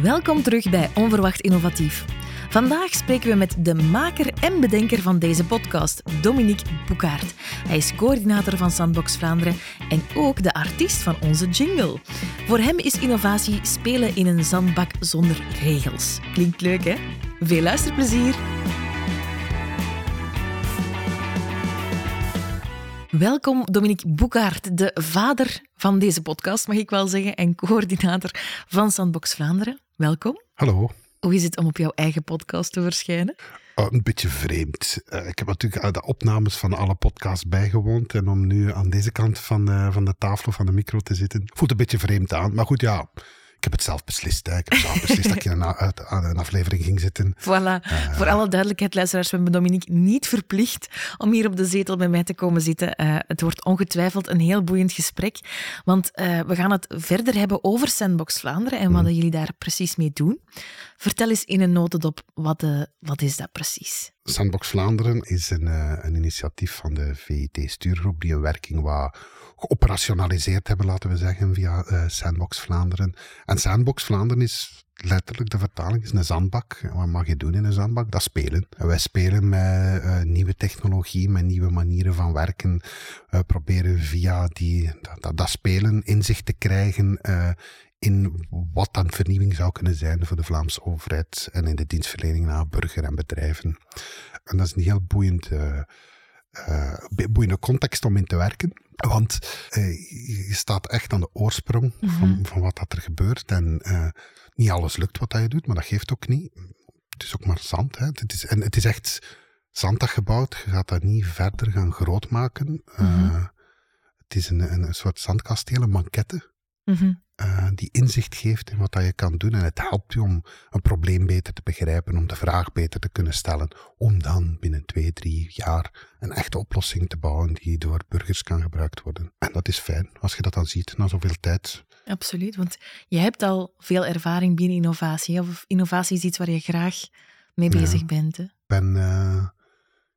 Welkom terug bij Onverwacht Innovatief. Vandaag spreken we met de maker en bedenker van deze podcast, Dominique Boekaert. Hij is coördinator van Sandbox Vlaanderen en ook de artiest van onze jingle. Voor hem is innovatie spelen in een zandbak zonder regels. Klinkt leuk, hè? Veel luisterplezier! Welkom Dominique Boekaert, de vader van deze podcast, mag ik wel zeggen, en coördinator van Sandbox Vlaanderen. Welkom. Hallo. Hoe is het om op jouw eigen podcast te verschijnen? Oh, een beetje vreemd. Uh, ik heb natuurlijk de opnames van alle podcasts bijgewoond. En om nu aan deze kant van de, van de tafel of van de micro te zitten, voelt een beetje vreemd aan. Maar goed, ja, ik heb het zelf beslist. Hè. Ik heb zelf beslist dat ik in een, aan een aflevering ging zitten. Voilà. Uh, Voor alle duidelijkheid, luisteraars, we hebben Dominique niet verplicht om hier op de zetel bij mij te komen zitten. Uh, het wordt ongetwijfeld een heel boeiend gesprek. Want uh, we gaan het verder hebben over Sandbox Vlaanderen en wat mm. jullie daar precies mee doen. Vertel eens in een notendop, wat, wat is dat precies? Sandbox Vlaanderen is een, een initiatief van de VIT-stuurgroep die een werking waar geoperationaliseerd hebben, laten we zeggen, via uh, Sandbox Vlaanderen. En Sandbox Vlaanderen is letterlijk de vertaling, is een zandbak. Wat mag je doen in een zandbak? Dat spelen. En wij spelen met uh, nieuwe technologie, met nieuwe manieren van werken. We proberen via die, dat, dat, spelen inzicht te krijgen uh, in wat dan vernieuwing zou kunnen zijn voor de Vlaamse overheid en in de dienstverlening naar burger en bedrijven. En dat is een heel boeiend uh, boeiende context om in te werken. Want uh, je staat echt aan de oorsprong mm -hmm. van, van wat dat er gebeurt. En uh, niet alles lukt wat dat je doet, maar dat geeft ook niet. Het is ook maar zand. Hè. Het is, en het is echt zand dat gebouwd. Je gaat dat niet verder gaan groot maken. Mm -hmm. Het is een, een, soort zandkasteel, een mankette. Mm -hmm. Uh, die inzicht geeft in wat dat je kan doen. En het helpt je om een probleem beter te begrijpen, om de vraag beter te kunnen stellen, om dan binnen twee, drie jaar een echte oplossing te bouwen die door burgers kan gebruikt worden. En dat is fijn, als je dat dan ziet na zoveel tijd. Absoluut, want je hebt al veel ervaring binnen innovatie. Of innovatie is iets waar je graag mee bezig ja. bent. Hè? Ik ben uh,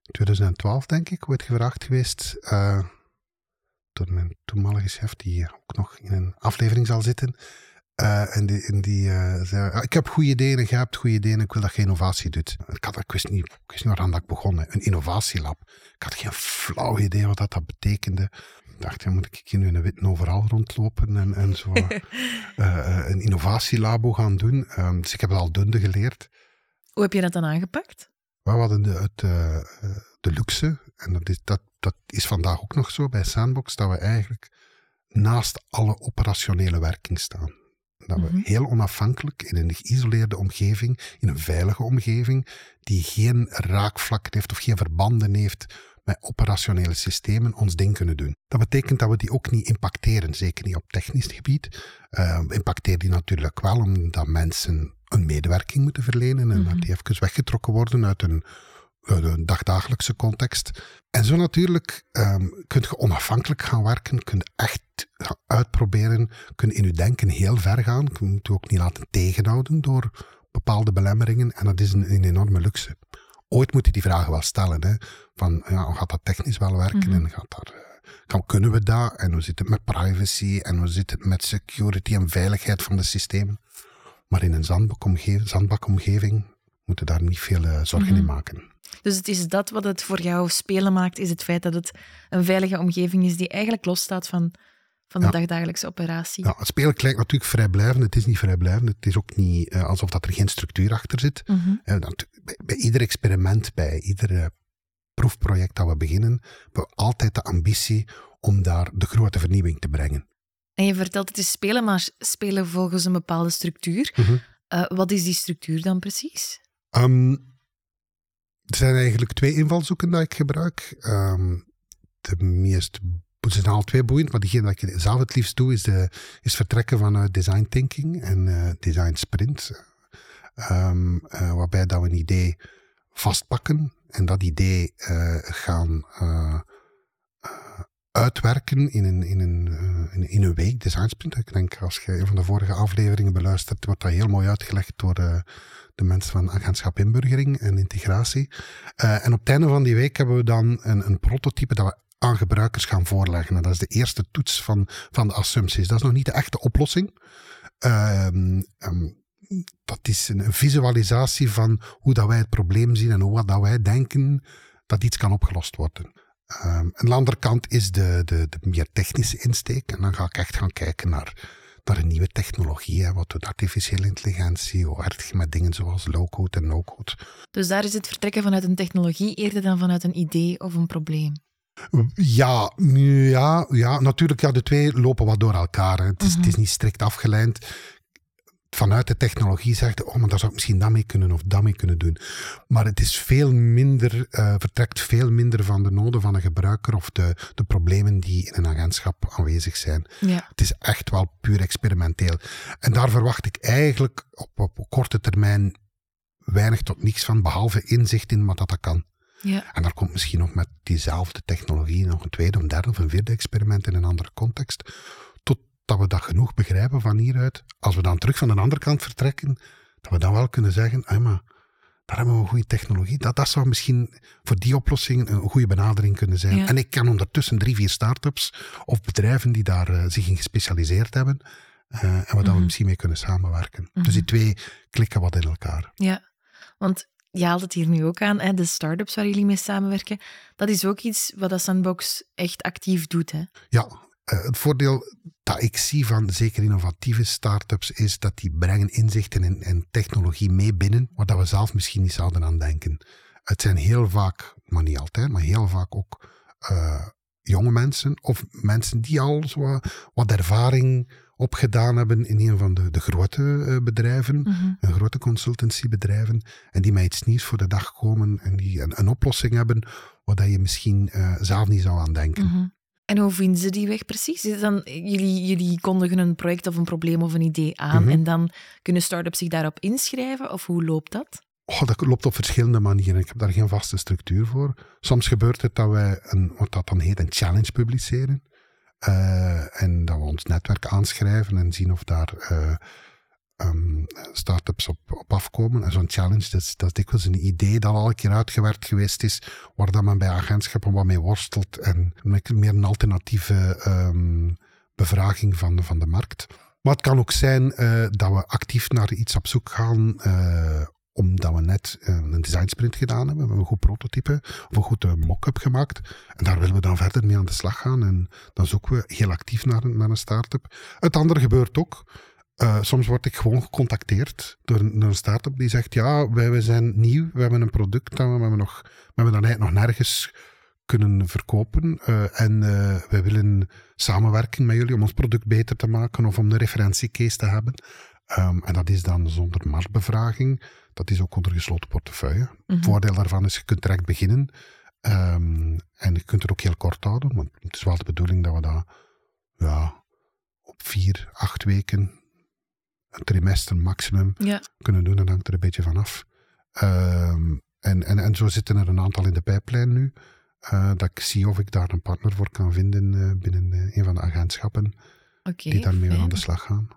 in 2012, denk ik, ooit gevraagd geweest... Uh, door mijn toenmalige chef, die ook nog in een aflevering zal zitten. Uh, en die, en die uh, zei, ah, ik heb goede ideeën jij hebt goede ideeën ik wil dat je innovatie doet. Ik, had, ik, wist niet, ik wist niet waaraan dat ik begon. Een innovatielab. Ik had geen flauw idee wat dat, dat betekende. Ik dacht, ja, moet ik hier nu in een wit overal rondlopen en, en zo uh, een innovatielabo gaan doen. Um, dus ik heb het al dunde geleerd. Hoe heb je dat dan aangepakt? We hadden de, het, de luxe, en dat is, dat dat is vandaag ook nog zo bij Sandbox, dat we eigenlijk naast alle operationele werking staan. Dat we mm -hmm. heel onafhankelijk in een geïsoleerde omgeving, in een veilige omgeving, die geen raakvlakken heeft of geen verbanden heeft met operationele systemen, ons ding kunnen doen. Dat betekent dat we die ook niet impacteren, zeker niet op technisch gebied. Uh, impacteer die natuurlijk wel, omdat mensen een medewerking moeten verlenen en mm -hmm. dat die even weggetrokken worden uit een de dagdagelijkse context. En zo natuurlijk um, kun je onafhankelijk gaan werken, kun je echt gaan uitproberen, kun je in je denken heel ver gaan, je moet je ook niet laten tegenhouden door bepaalde belemmeringen en dat is een, een enorme luxe. Ooit moet je die vragen wel stellen, hè, van ja, gaat dat technisch wel werken mm -hmm. en gaat daar, kan, kunnen we dat en hoe zit het met privacy en hoe zit het met security en veiligheid van de systemen. Maar in een zandbakomgeving, zandbakomgeving moeten daar niet veel uh, zorgen mm -hmm. in maken. Dus het is dat wat het voor jou spelen maakt, is het feit dat het een veilige omgeving is die eigenlijk losstaat van, van de ja. dagdagelijkse operatie. Ja, het spelen lijkt natuurlijk vrijblijvend. Het is niet vrijblijvend. Het is ook niet uh, alsof dat er geen structuur achter zit. Mm -hmm. uh, dat, bij, bij, ieder experiment, bij ieder uh, proefproject dat we beginnen, hebben we altijd de ambitie om daar de grote vernieuwing te brengen. En je vertelt het is spelen, maar spelen volgens een bepaalde structuur. Mm -hmm. wat is die structuur dan precies? Um, er zijn eigenlijk twee invalshoeken die ik gebruik. Um, de meest, het zijn al twee boeiend, maar diegene dat ik zelf het liefst doe, is, de, is vertrekken vanuit design thinking en uh, design sprint. Um, uh, waarbij dat we een idee vastpakken en dat idee uh, gaan uitwerken in een, in, een, in, in, een week, design sprint. Ik denk, als je een van de vorige afleveringen beluistert, wordt dat heel mooi uitgelegd door de mensen van agentschap inburgering en integratie. Uh, en op het einde van die week hebben we dan een, een prototype dat we aan gebruikers gaan voorleggen. En dat is de eerste toets van, van de assumpties. Dat is nog niet de echte oplossing. Um, um, dat is een visualisatie van hoe dat wij het probleem zien en hoe dat wij denken dat iets kan opgelost worden. Um, aan de andere kant is de, de, de meer technische insteek. En dan ga ik echt gaan kijken naar, naar een nieuwe technologie. Hè. Wat doet artificiële intelligentie? Hoe werkt je met dingen zoals low-code en no-code? Dus daar is het vertrekken vanuit een technologie eerder dan vanuit een idee of een probleem? Ja, ja, ja, natuurlijk, ja, de twee lopen wat door elkaar. Het is, het is mhm. niet strikt afgeleid vanuit de technologie zegt, oh, maar daar zou ik misschien dat mee kunnen of dat mee kunnen doen. Maar het is veel minder, uh, vertrekt veel minder van de noden van een gebruiker of de, de problemen die in een agentschap aanwezig zijn. Ja. Het is echt wel puur experimenteel. En daar verwacht ik eigenlijk op, op korte termijn weinig tot niets van, behalve inzicht in wat dat kan. Ja. En daar komt misschien nog met diezelfde technologie nog een tweede, een derde of een vierde experiment in een andere context dat we dat genoeg begrijpen van hieruit. Als we dan terug van de andere kant vertrekken, dat we dan wel kunnen zeggen, ah, maar daar hebben we een goede technologie. Dat, dat zou misschien voor die oplossing een goede benadering kunnen zijn. En ik ken ondertussen drie, vier start-ups of bedrijven die daar uh, zich in gespecialiseerd hebben. Uh, en waar mm we mhm. misschien mee kunnen samenwerken. Dus die mhm. twee klikken wat in elkaar. Ja, want je haalt het hier nu ook aan, hè, de start-ups waar jullie mee samenwerken. Dat is ook iets wat dat Sandbox echt actief doet. Hè? Ja, het voordeel dat ik zie van zeker innovatieve start-ups is dat die brengen inzichten en, en technologie mee binnen, waar dat we zelf misschien niet zouden aan denken. Het zijn heel vaak, maar niet altijd, maar heel vaak ook uh, jonge mensen of mensen die al zo wat ervaring opgedaan hebben in een van de, de grote uh, bedrijven, mm -hmm. grote consultancybedrijven, en die met iets nieuws voor de dag komen en die een, een oplossing hebben waar dat je misschien uh, zelf niet zou aan denken. Mm en hoe vinden ze die weg precies? Is dan, jullie, jullie kondigen een project of een probleem of een idee aan mhm. en dan kunnen start-ups zich daarop inschrijven? Of hoe loopt dat? Oh, dat loopt op verschillende manieren. Ik heb daar geen vaste structuur voor. Soms gebeurt het dat wij een, wat dat dan heet een challenge publiceren. Uh, en dat we ons netwerk aanschrijven en zien of daar uh, um, start-ups op, op afkomen. En zo'n challenge, dat is, dat is dikwijls een idee dat al een keer uitgewerkt geweest is, waar dat men bij agentschappen wat mee worstelt en meer een alternatieve um, bevraging van, van de markt. Maar het kan ook zijn uh, dat we actief naar iets op zoek gaan, uh, omdat we net uh, een design sprint gedaan hebben. We hebben een goed prototype of een goed mock-up gemaakt. En daar willen we dan verder mee aan de slag gaan. En dan zoeken we heel actief naar naar een start-up. Het andere gebeurt ook. Uh, soms word ik gewoon gecontacteerd door een, door een start-up die zegt: Ja, wij, wij zijn nieuw, we hebben een product dat we, hebben, nog, we hebben dan eigenlijk nog nergens kunnen verkopen. Uh, en uh, wij willen samenwerking met jullie om ons product beter te maken of om een referentiecase te hebben. Um, en dat is dan zonder marktbevraging. Dat is ook onder gesloten portefeuille. Mm -hmm. Het voordeel daarvan is: je kunt direct beginnen. Um, en je kunt er ook heel kort houden, want het is wel de bedoeling dat we dat ja, op vier, acht weken een trimester maximum ja. kunnen doen. Dat hangt er een beetje vanaf. Um, en, en, en zo zitten er een aantal in de pijplijn nu. Uh, dat ik zie of ik daar een partner voor kan vinden uh, binnen uh, een van de agentschappen. Okay, die daarmee aan de slag gaan.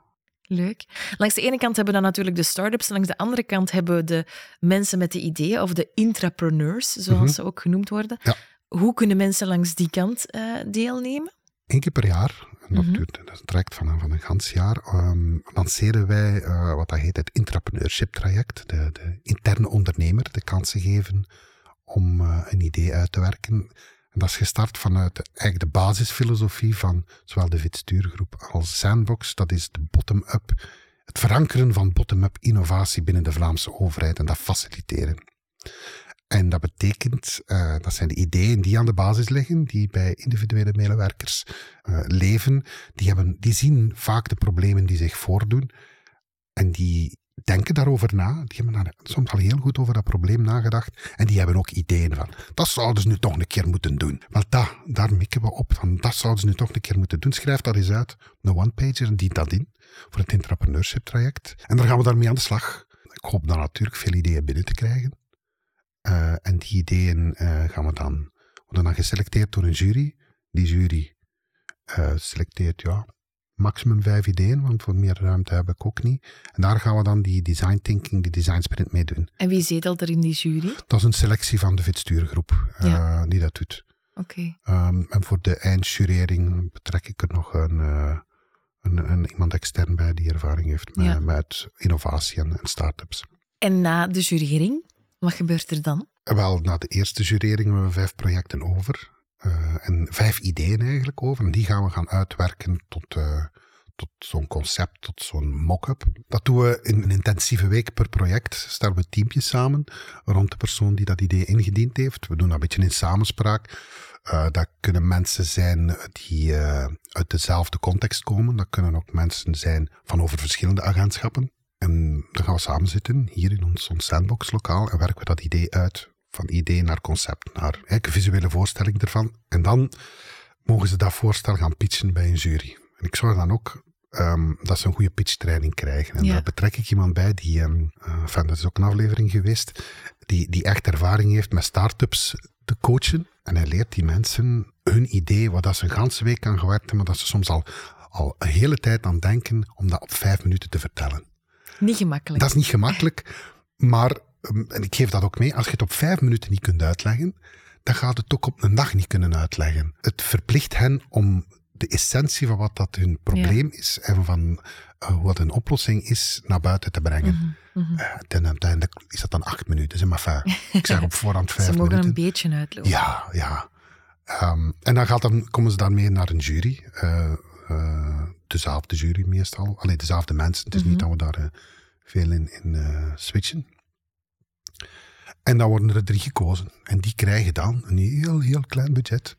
Leuk. Langs de ene kant hebben we dan natuurlijk de start-ups. Langs de andere kant hebben we de mensen met de ideeën, of de intrapreneurs, zoals mm ze ook genoemd worden. Ja. Hoe kunnen mensen langs die kant deelnemen? Eén keer per jaar dat, mm -hmm. duurt, dat traject van, van een gans jaar. Um, lanceren wij uh, wat dat heet het intrapreneurship traject. De, de, interne ondernemer de kansen geven om uh, een idee uit te werken. En dat is gestart vanuit de, eigenlijk de basisfilosofie van zowel de Vitstuurgroep als Sandbox. Dat is de bottom-up, het verankeren van bottom-up innovatie binnen de Vlaamse overheid en dat faciliteren. En dat betekent, uh, dat zijn de ideeën die aan de basis liggen, die bij individuele medewerkers uh, leven. Die, hebben, die zien vaak de problemen die zich voordoen. En die denken daarover na. Die hebben soms al heel goed over dat probleem nagedacht. En die hebben ook ideeën van, dat zouden ze nu toch een keer moeten doen. Want dat, daar mikken we op. Dat zouden ze nu toch een keer moeten doen. Schrijf dat eens uit. Een one-pager en dient dat in. Voor het entrepreneurship traject. En daar gaan we daarmee aan de slag. Ik hoop dan natuurlijk veel ideeën binnen te krijgen. Uh, en die ideeën uh, gaan we dan, worden dan geselecteerd door een jury. Die jury uh, selecteert ja, maximum vijf ideeën, want voor meer ruimte heb ik ook niet. En daar gaan we dan die design thinking, die design sprint mee doen. En wie zetelt er in die jury? Dat is een selectie van de Vitstuurgroep ja. die dat doet. Oké. Okay. Um, en voor de eindjurering betrek ik er nog een, een, een, iemand extern bij die ervaring heeft met, Ja. met innovatie en, en start-ups. En na de jurering, wat gebeurt er dan? Wel, na de eerste jurering hebben we vijf projecten over. eh, en vijf ideeën eigenlijk over. En die gaan we gaan uitwerken tot, eh, tot zo'n concept, tot zo'n mock-up. Dat doen we in een intensieve week per project. Stellen we teampjes samen rond de persoon die dat idee ingediend heeft. We doen dat een beetje in samenspraak. Eh, dat kunnen mensen zijn die uit dezelfde context komen. Dat kunnen ook mensen zijn van over verschillende agentschappen. En dan gaan we samen zitten, hier in ons, ons sandbox-lokaal, en werken we dat idee uit. Van idee naar concept, naar een visuele voorstelling ervan. En dan mogen ze dat voorstel gaan pitchen bij een jury. En ik zorg dan ook ehm, dat ze een goede pitchtraining krijgen. En Ja. daar betrek ik iemand bij die, enfin, dat is ook een aflevering geweest, die, die echt ervaring heeft met start-ups te coachen. En hij leert die mensen hun idee, wat dat ze een ganse week aan gewerkt hebben, maar dat ze soms al, al een hele tijd aan denken om dat op vijf minuten te vertellen. Niet gemakkelijk. Dat is niet gemakkelijk, maar, um, en ik geef dat ook mee, als je het op vijf minuten niet kunt uitleggen, dan gaat het ook op een dag niet kunnen uitleggen. Het verplicht hen om de essentie van wat dat hun probleem is en van eh, wat een oplossing is, naar buiten te brengen. Eh, ten uiteindelijk is dat dan acht minuten, zeg maar fijn. Ik zeg op voorhand vijf Ze mogen minuten. een beetje uitlopen. Ja, ja. Ehm, en dan, gaat dan komen ze daarmee naar een jury. eh, dezelfde jury meestal. Alleen dezelfde mensen. Het is niet dat we daar eh, veel in, in eh, switchen. En dan worden er drie gekozen. En die krijgen dan een heel, heel klein budget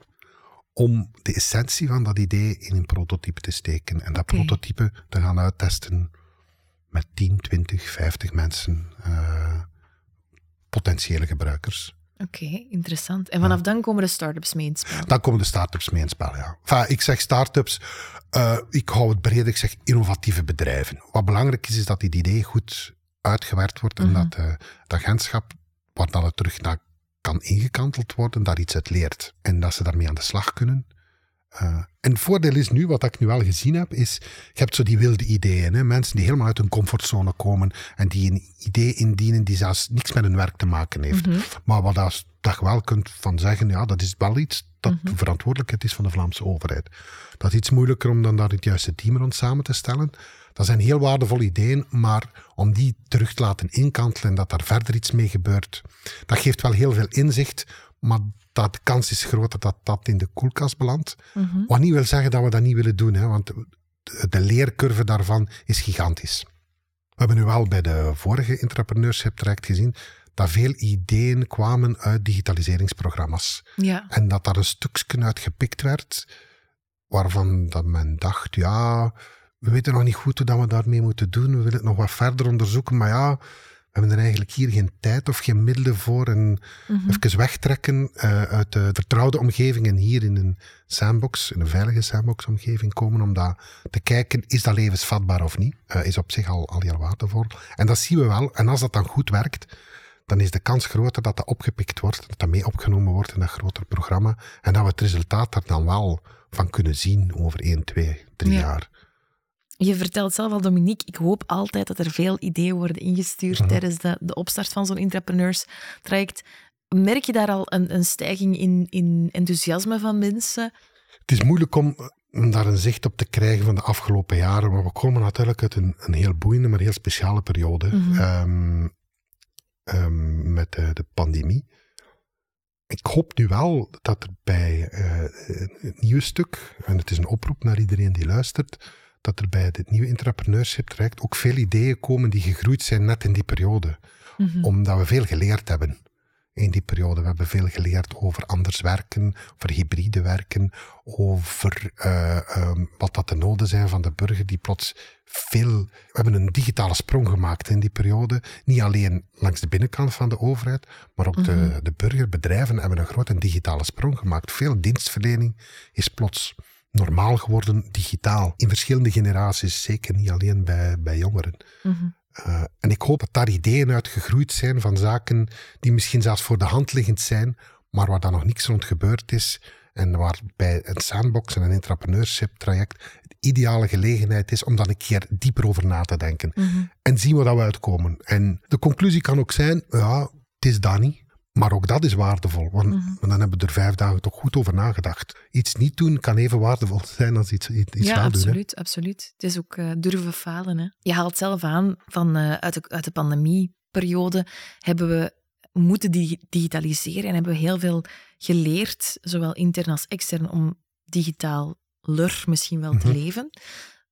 om de essentie van dat idee in een prototype te steken. En dat prototype te gaan uittesten met 10, 20, 50 mensen, eh, potentiële gebruikers. Oké, interessant. En vanaf dan komen de start-ups mee in het spel. Dan komen de start-ups mee in het spel, ja. Enfin, ik zeg start-ups, eh, ik hou het breder, ik zeg innovatieve bedrijven. Wat belangrijk is, is dat dit idee goed uitgewerkt wordt en Mhm. dat eh, het agentschap, waar dan het terug naar kan ingekanteld worden, daar iets uit leert. En dat ze daarmee aan de slag kunnen. Eh, en het voordeel is nu, wat ik nu al gezien heb, is, je hebt zo die wilde ideeën. Hè? Mensen die helemaal uit hun comfortzone komen en die een idee indienen die zelfs niks met hun werk te maken heeft. Mhm. Maar wat dat, dat je wel kunt van zeggen, ja, dat is wel iets dat de verantwoordelijkheid is van de Vlaamse overheid. Dat is iets moeilijker om dan daar het juiste team rond samen te stellen. Dat zijn heel waardevolle ideeën, maar om die terug te laten inkantelen en dat daar verder iets mee gebeurt, dat geeft wel heel veel inzicht, maar dat de kans is groter dat dat in de koelkast belandt. Mhm. Wat niet wil zeggen dat we dat niet willen doen, hè, want de, leercurve daarvan is gigantisch. We hebben nu wel bij de vorige entrepreneurship traject gezien dat veel ideeën kwamen uit digitaliseringsprogramma's. Ja. En dat daar een stukje uit gepikt werd, waarvan dat men dacht, ja, we weten nog niet goed hoe dat we daarmee moeten doen, we willen het nog wat verder onderzoeken, maar ja, hebben er eigenlijk hier geen tijd of geen middelen voor en Mhm. even wegtrekken eh, uit de vertrouwde omgeving en hier in een sandbox, in een veilige sandbox-omgeving komen om dat te kijken, is dat levensvatbaar of niet? Eh, is op zich al, al heel waardevol. En dat zien we wel. En als dat dan goed werkt, dan is de kans groter dat dat opgepikt wordt, dat dat mee opgenomen wordt in dat groter programma en dat we het resultaat daar dan wel van kunnen zien over 1, 2, 3 Ja. jaar. Je vertelt zelf al, Dominique, ik hoop altijd dat er veel ideeën worden ingestuurd Mhm. tijdens de, de opstart van zo'n entrepreneurs-traject. Merk je daar al een, een stijging in, in enthousiasme van mensen? Het is moeilijk om, om daar een zicht op te krijgen van de afgelopen jaren, maar we komen natuurlijk uit een, een heel boeiende, maar heel speciale periode Mhm. ehm, ehm, met de, de pandemie. Ik hoop nu wel dat er bij eh, het nieuwe stuk, en het is een oproep naar iedereen die luistert, dat er bij dit nieuwe entrepreneurship traject ook veel ideeën komen die gegroeid zijn net in die periode Mhm. omdat we veel geleerd hebben in die periode. We hebben veel geleerd over anders werken, over hybride werken, over eh, ehm, wat dat de noden zijn van de burger die plots veel... We hebben een digitale sprong gemaakt in die periode. Niet alleen langs de binnenkant van de overheid, maar ook de, de burgerbedrijven hebben een grote digitale sprong gemaakt. Veel dienstverlening is plots normaal geworden digitaal. In verschillende generaties, zeker niet alleen bij, bij jongeren. Mhm. Uh, en ik hoop dat daar ideeën uit gegroeid zijn van zaken die misschien zelfs voor de hand liggend zijn, maar waar dan nog niks rond gebeurd is. En waar bij een sandbox en een entrepreneurship traject de ideale gelegenheid is om dan een keer dieper over na te denken. Mhm. En zien we dat we uitkomen. En de conclusie kan ook zijn, ja, het is dat niet. Maar ook dat is waardevol, want, Mhm. want dan hebben we er vijf dagen toch goed over nagedacht. Iets niet doen kan even waardevol zijn als iets, iets ja, wel doen. hè. absoluut, absoluut. Het is ook eh, durven falen. Hè. Je haalt zelf aan van eh, uit, de, uit de pandemieperiode hebben we moeten di- digitaliseren en hebben we heel veel geleerd, zowel intern als extern, om digitaler misschien wel te Mhm. leven.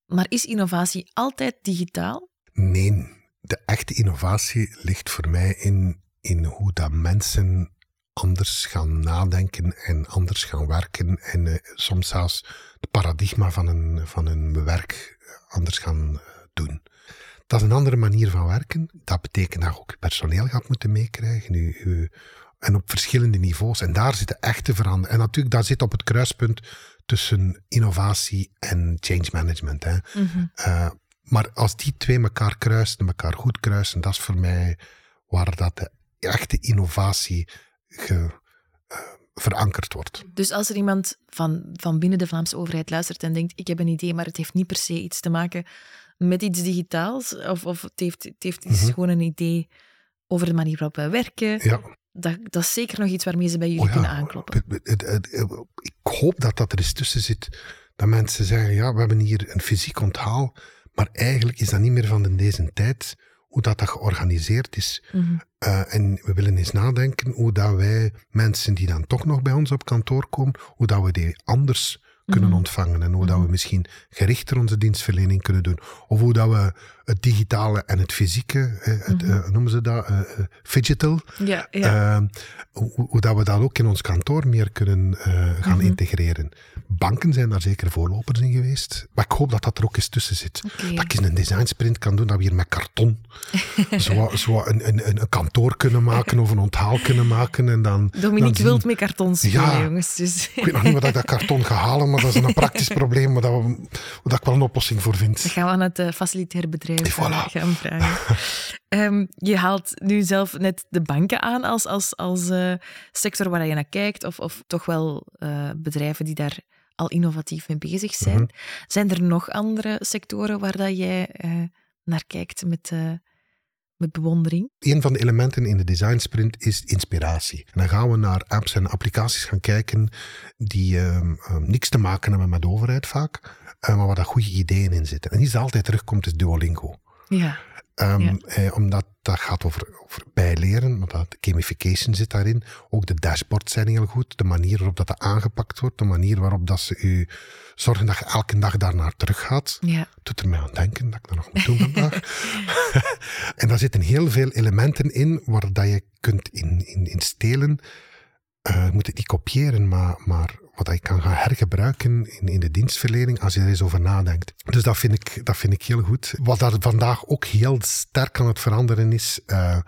Maar is innovatie altijd digitaal? Nee, de echte innovatie ligt voor mij in, in hoe dat mensen anders gaan nadenken en anders gaan werken en eh, soms zelfs het paradigma van een, van een werk anders gaan eh, doen. Dat is een andere manier van werken. Dat betekent dat je ook personeel gaat moeten meekrijgen. je- je- en op verschillende niveaus. En daar zit de echte verandering. En natuurlijk, daar zit op het kruispunt tussen innovatie en change management. Hè. Eh, maar als die twee elkaar kruisen, elkaar goed kruisen, dat is voor mij waar dat de echte innovatie ge- eh, verankerd wordt. Dus als er iemand van, van binnen de Vlaamse overheid luistert en denkt, ik heb een idee, maar het heeft niet per se iets te maken met iets digitaals, of, of het heeft, het heeft Mhm. gewoon een idee over de manier waarop wij werken, Ja, dat, dat is zeker nog iets waarmee ze bij jullie oh ja. kunnen aankloppen. Het- Ik hoop dat dat er eens tussen zit. Dat mensen zeggen, ja, we hebben hier een fysiek onthaal, maar eigenlijk is dat niet meer van deze tijd hoe dat, dat georganiseerd is. Mhm. Eh, en we willen eens nadenken hoe dat wij mensen die dan toch nog bij ons op kantoor komen, hoe dat we die anders kunnen Mhm. ontvangen en hoe dat we Mhm. misschien gerichter onze dienstverlening kunnen doen. Of hoe dat we het digitale en het fysieke, het, Mhm. eh, noemen ze dat, eh, eh, digital, Ja, ja. eh, hoe, hoe dat we dat ook in ons kantoor meer kunnen gaan Mhm. integreren. Banken zijn daar zeker voorlopers in geweest, maar ik hoop dat dat er ook eens tussen zit. Dat ik eens een design sprint kan doen, dat we hier met karton zo, zo een, een, een, kantoor kunnen maken of een onthaal kunnen maken. En dan, dan Dominique zien- wilt met karton spelen, Ja. jongens. Dus Ik weet nog niet wat ik dat karton ga halen, maar dat is een praktisch probleem waar, dat we, waar dat ik wel een oplossing voor vind. dat gaan we aan het facilitair bedrijf Et voilà. gaan vragen. Ehm, je haalt nu zelf net de banken aan als, als, als eh, sector waar je naar kijkt, of, of toch wel eh, bedrijven die daar al innovatief mee bezig zijn. Mhm. Zijn er nog andere sectoren waar dat jij eh, naar kijkt met, met bewondering? Een van de elementen in de design sprint is inspiratie. En dan gaan we naar apps en applicaties gaan kijken die ehm, ehm, niks te maken hebben met de overheid vaak, eh, maar waar dat goede ideeën in zitten. En iets dat altijd terugkomt is Duolingo. Ja, Ehm, Ja. eh, omdat dat gaat over, over bijleren, maar dat gamification zit daarin. Ook de dashboards zijn heel goed. De manier waarop dat, dat aangepakt wordt, de manier waarop dat ze u zorgen dat je elke dag daarnaar teruggaat. ja. Doet er mij aan denken dat ik dat nog moet doen vandaag. en daar zitten heel veel elementen in waar dat je kunt in, in, in stelen. Eh, je moet het niet kopiëren, maar, maar wat je kan gaan hergebruiken in, in de dienstverlening als je er eens over nadenkt. Dus dat vind ik, dat vind ik heel goed. Wat daar vandaag ook heel sterk aan het veranderen is, eh,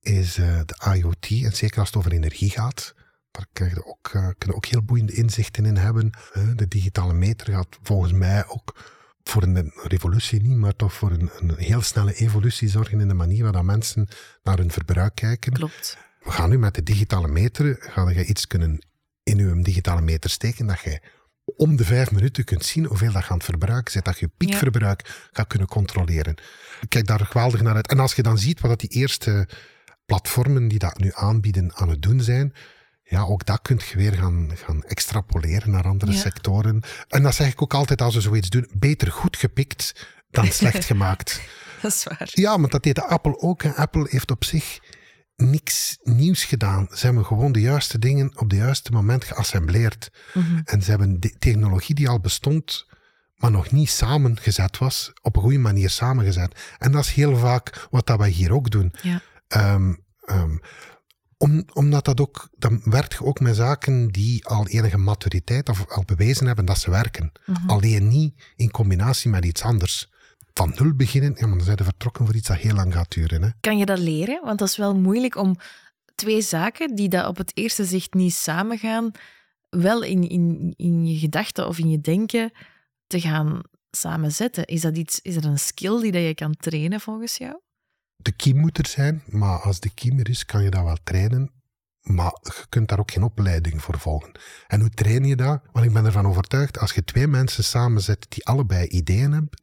is eh, de IoT. En zeker als het over energie gaat. Daar krijg je ook, eh, kunnen ook heel boeiende inzichten in hebben. De digitale meter gaat volgens mij ook voor een revolutie niet, maar toch voor een, een heel snelle evolutie zorgen in de manier waarop mensen naar hun verbruik kijken. Klopt. We gaan nu met de digitale meter, ga je iets kunnen in uw digitale meter steken, dat je om de vijf minuten kunt zien hoeveel dat je aan het verbruiken zit, dat je piekverbruik gaat kunnen controleren. Ik kijk daar geweldig naar uit. En als je dan ziet wat dat die eerste platformen die dat nu aanbieden aan het doen zijn, ja, ook dat kun je weer gaan, gaan extrapoleren naar andere Ja. sectoren. En dat zeg ik ook altijd als we zoiets doen, beter goed gepikt dan slecht gemaakt. Dat is waar. Ja, maar dat deed de Apple ook. Apple heeft op zich niks nieuws gedaan. Ze hebben gewoon de juiste dingen op de juiste moment geassembleerd. Mhm. En ze hebben de technologie die al bestond, maar nog niet samengezet was, op een goede manier samengezet. En dat is heel vaak wat dat wij hier ook doen. Ja. Ehm, ehm, om, omdat dat ook, dan werkt je ook met zaken die al enige maturiteit of al bewezen hebben dat ze werken. Mhm. Alleen niet in combinatie met iets anders. Van nul beginnen, ja, maar dan zijn we vertrokken voor iets dat heel lang gaat duren. Hè. Kan je dat leren? Want dat is wel moeilijk om twee zaken die dat op het eerste zicht niet samengaan, wel in, in, in je gedachten of in je denken te gaan samenzetten. Is dat, iets, is dat een skill die dat je kan trainen volgens jou? De kiem moet er zijn, maar als de kiem er is, kan je dat wel trainen. Maar je kunt daar ook geen opleiding voor volgen. En hoe train je dat? Want ik ben ervan overtuigd, als je twee mensen samenzet die allebei ideeën hebben,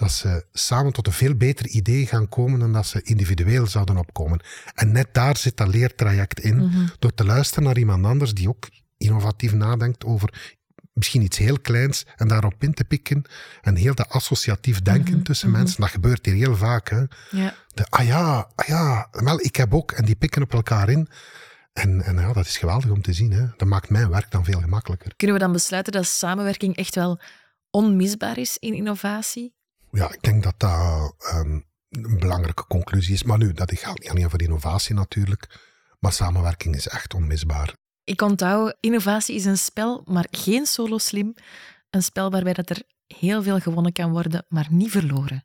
dat ze samen tot een veel beter idee gaan komen dan dat ze individueel zouden opkomen. En net daar zit dat leertraject in, door te luisteren naar iemand anders die ook innovatief nadenkt over misschien iets heel kleins en daarop in te pikken. En heel dat associatief denken tussen mensen, dat gebeurt hier heel vaak. Hè. Ja. De, ah ja, ah ja, wel, ik heb ook, en die pikken op elkaar in. En, en ja, dat is geweldig om te zien. Hè. Dat maakt mijn werk dan veel gemakkelijker. Kunnen we dan besluiten dat samenwerking echt wel onmisbaar is in innovatie? Ja, ik denk dat dat ehm, een belangrijke conclusie is. Maar nu, dat gaat niet over innovatie natuurlijk. Maar samenwerking is echt onmisbaar. Ik onthoud, innovatie is een spel, maar geen solo slim. Een spel waarbij dat er heel veel gewonnen kan worden, maar niet verloren.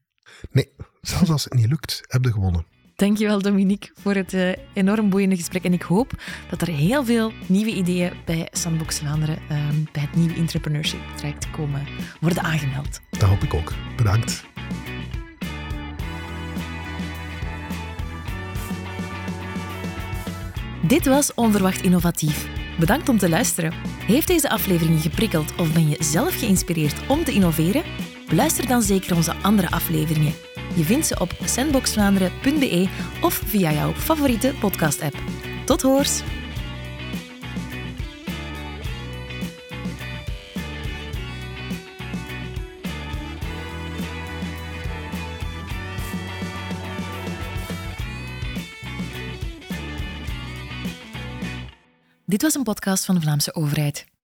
Nee, zelfs als het niet lukt, heb je gewonnen. Dankjewel Dominique voor het uh, enorm boeiende gesprek. En ik hoop dat er heel veel nieuwe ideeën bij Sandbox Vlaanderen, uh, bij het nieuwe entrepreneurship traject komen worden aangemeld. Dat hoop ik ook. Bedankt. Dit was Onverwacht Innovatief. Bedankt om te luisteren. Heeft deze aflevering je geprikkeld of ben je zelf geïnspireerd om te innoveren? Beluister dan zeker onze andere afleveringen. Je vindt ze op sandboxvlaanderen.be of via jouw favoriete podcast-app. Tot hoors! Dit was een podcast van de Vlaamse overheid.